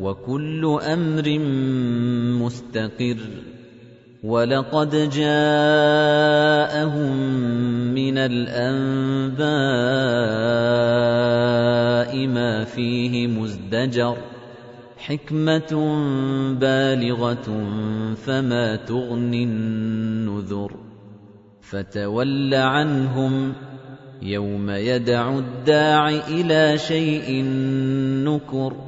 وكل أمر مستقر ولقد جاءهم من الأنباء ما فيه مزدجر حكمة بالغة فما تغني النذر فتول عنهم يوم يدع الداع إلى شيء نكر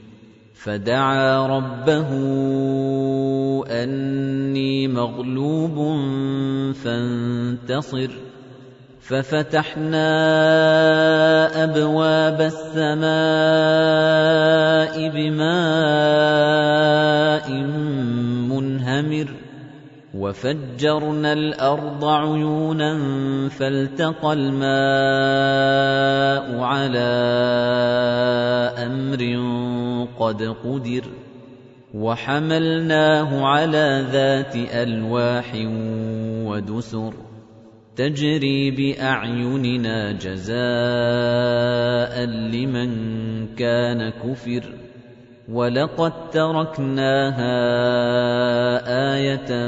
فدعا ربه أني مغلوب فانتصر. ففتحنا أبواب السماء بماء وفجرنا الأرض عيونا فالتقى الماء على أمر قد قدر وحملناه على ذات ألواح ودسر تجري بأعيننا جزاء لمن كان كفر ولقد تركناها آية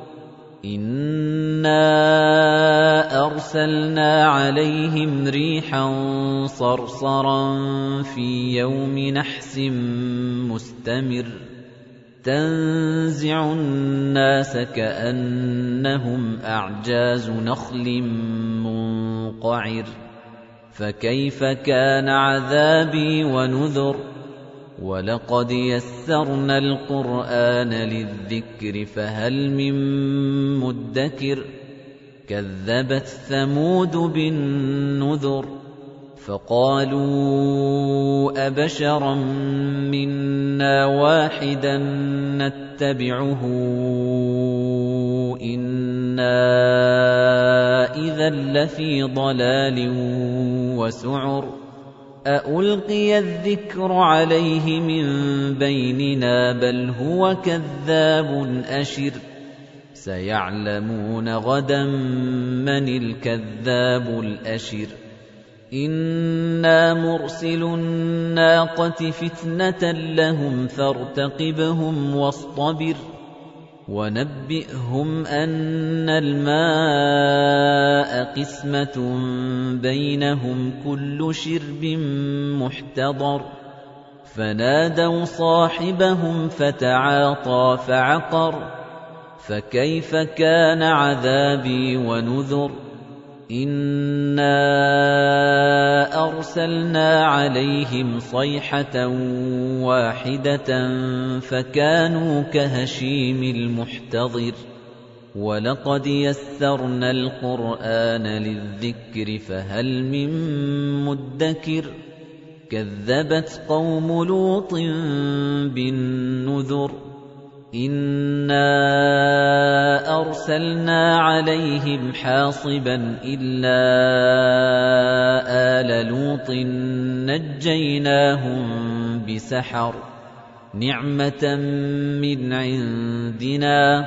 إِنَّا أَرْسَلْنَا عَلَيْهِمْ رِيحًا صَرْصَرًا فِي يَوْمِ نَحْسٍ مُسْتَمِرٍّ تَنزِعُ النَّاسَ كَأَنَّهُمْ أَعْجَازُ نَخْلٍ مُّنقَعِرٍ فَكَيْفَ كَانَ عَذَابِي وَنُذُرِ وَلَقَدْ يَسَّرْنَا الْقُرْآنَ لِلذِّكْرِ فَهَلْ مِن مُّدَّكِرٍ كَذَّبَتْ ثَمُودُ بِالنُّذُرِ فَقَالُوا أَبَشَرًا مِنَّا وَاحِدًا نَّتَّبِعُهُ إِنَّا إِذًا لَّفِي ضَلَالٍ وَسُعُرٍ أَأُلْقِيَ الذِّكْرُ عَلَيْهِ مِن بَيْنِنَا بَلْ هُوَ كَذَّابٌ أَشِرٌ سَيَعْلَمُونَ غَدًا مَّنِ الْكَذَّابُ الْأَشِرُ إِنَّا مُرْسِلُو النَّاقَةِ فِتْنَةً لَّهُمْ فَارْتَقِبْهُمْ وَاصْطَبِرْ وَنَبِّئْهُمْ أَنَّ الْمَاءَ قِسْمَةٌ بَيْنَهُمْ كُلُّ شِرْبٍ مُّحْتَضَرٌ. فَنَادَوْا صَاحِبَهُمْ فَتَعَاطَىٰ فَعَقَرَ. فَكَيْفَ كَانَ عَذَابِي وَنُذُرِ؟ إِنَّا أَرْسَلْنَا عَلَيْهِمْ صَيْحَةً وَاحِدَةً فَكَانُوا كَهَشِيمِ الْمُحْتَظِرِ وَلَقَدْ يَسَّرْنَا الْقُرْآنَ لِلذِّكْرِ فَهَلْ مِن مُّدَّكِرٍ كَذَّبَتْ قَوْمُ لُوطٍ بِالنُّذُرِ إِنَّا أَرْسَلْنَا عَلَيْهِمْ حَاصِبًا إِلَّا آلَ لُوطٍ نَجَّيْنَاهُم بِسَحَرٍ نِعْمَةً مِّنْ عِندِنَا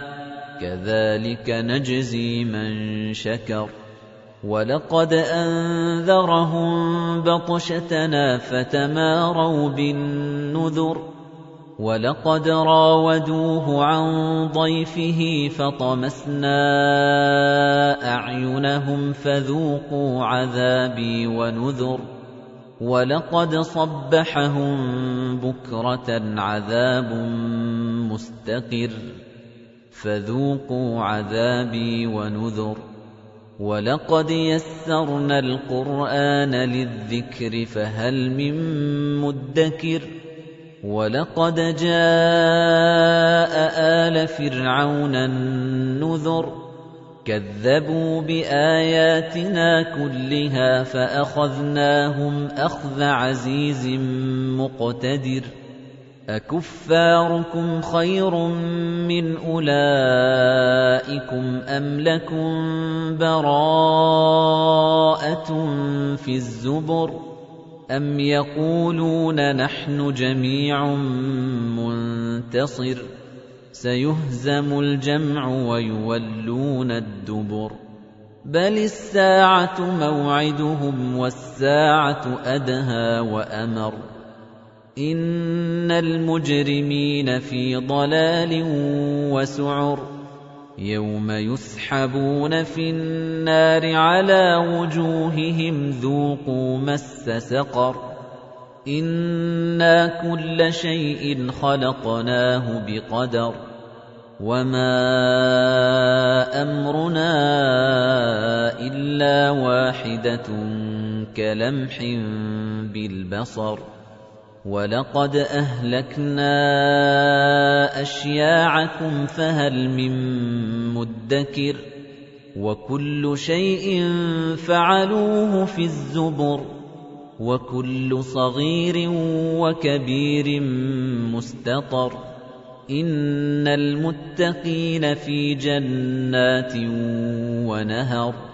كَذَلِكَ نَجْزِي مَن شَكَرَ وَلَقَدْ أَنذَرَهُم بَطْشَتَنَا فَتَمَارَوْا بِالنُّذُرِ وَلَقَدْ رَاوَدُوهُ عَن ضَيْفِهِ فَطَمَسْنَا أَعْيُنَهُمْ فَذُوقُوا عَذَابِي وَنُذُرِ وَلَقَدْ صَبَّحَهُم بُكْرَةً عَذَابٌ مُسْتَقِرٌّ فَذُوقُوا عَذَابِي وَنُذُرِ وَلَقَدْ يَسَّرْنَا الْقُرْآنَ لِلذِّكْرِ فَهَلْ مِن مُّدَّكِرٍ وَلَقَدْ جَاءَ آلَ فِرْعَوْنَ النُّذُرُ كَذَّبُوا بِآيَاتِنَا كُلِّهَا فَأَخَذْنَاهُمْ أَخْذَ عَزِيزٍ مُّقْتَدِرٍ أَكُفَّارُكُمْ خَيْرٌ مِّنْ أُولَئِكُمْ أَمْ لَكُمْ بَرَاءَةٌ فِي الزُّبُرِ أَمْ يَقُولُونَ نَحْنُ جَمِيعٌ مُّنتَصِرٌ سَيُهْزَمُ الْجَمْعُ وَيُوَلُّونَ الدُّبُرَ بَلِ السَّاعَةُ مَوْعِدُهُمْ وَالسَّاعَةُ أَدْهَىٰ وَأَمَرُّ إِنَّ الْمُجْرِمِينَ فِي ضَلَالٍ وَسُعُرٍ يَوْمَ يُسْحَبُونَ فِي النَّارِ عَلَىٰ وُجُوهِهِمْ ذُوقُوا مَسَّ سَقَرَ إِنَّا كُلَّ شَيْءٍ خَلَقْنَاهُ بِقَدَرٍ وَمَا أَمْرُنَا إِلَّا وَاحِدَةٌ كَلَمْحٍ بِالْبَصَرِ وَلَقَدْ أَهْلَكْنَا أَشْيَاعَكُمْ فَهَلْ مِن مُّدَّكِرٍ وَكُلُّ شَيْءٍ فَعَلُوهُ فِي الزُّبُرِ وَكُلُّ صَغِيرٍ وَكَبِيرٍ مُسْتَطَرٌ إِنَّ الْمُتَّقِينَ فِي جَنَّاتٍ وَنَهَرٍ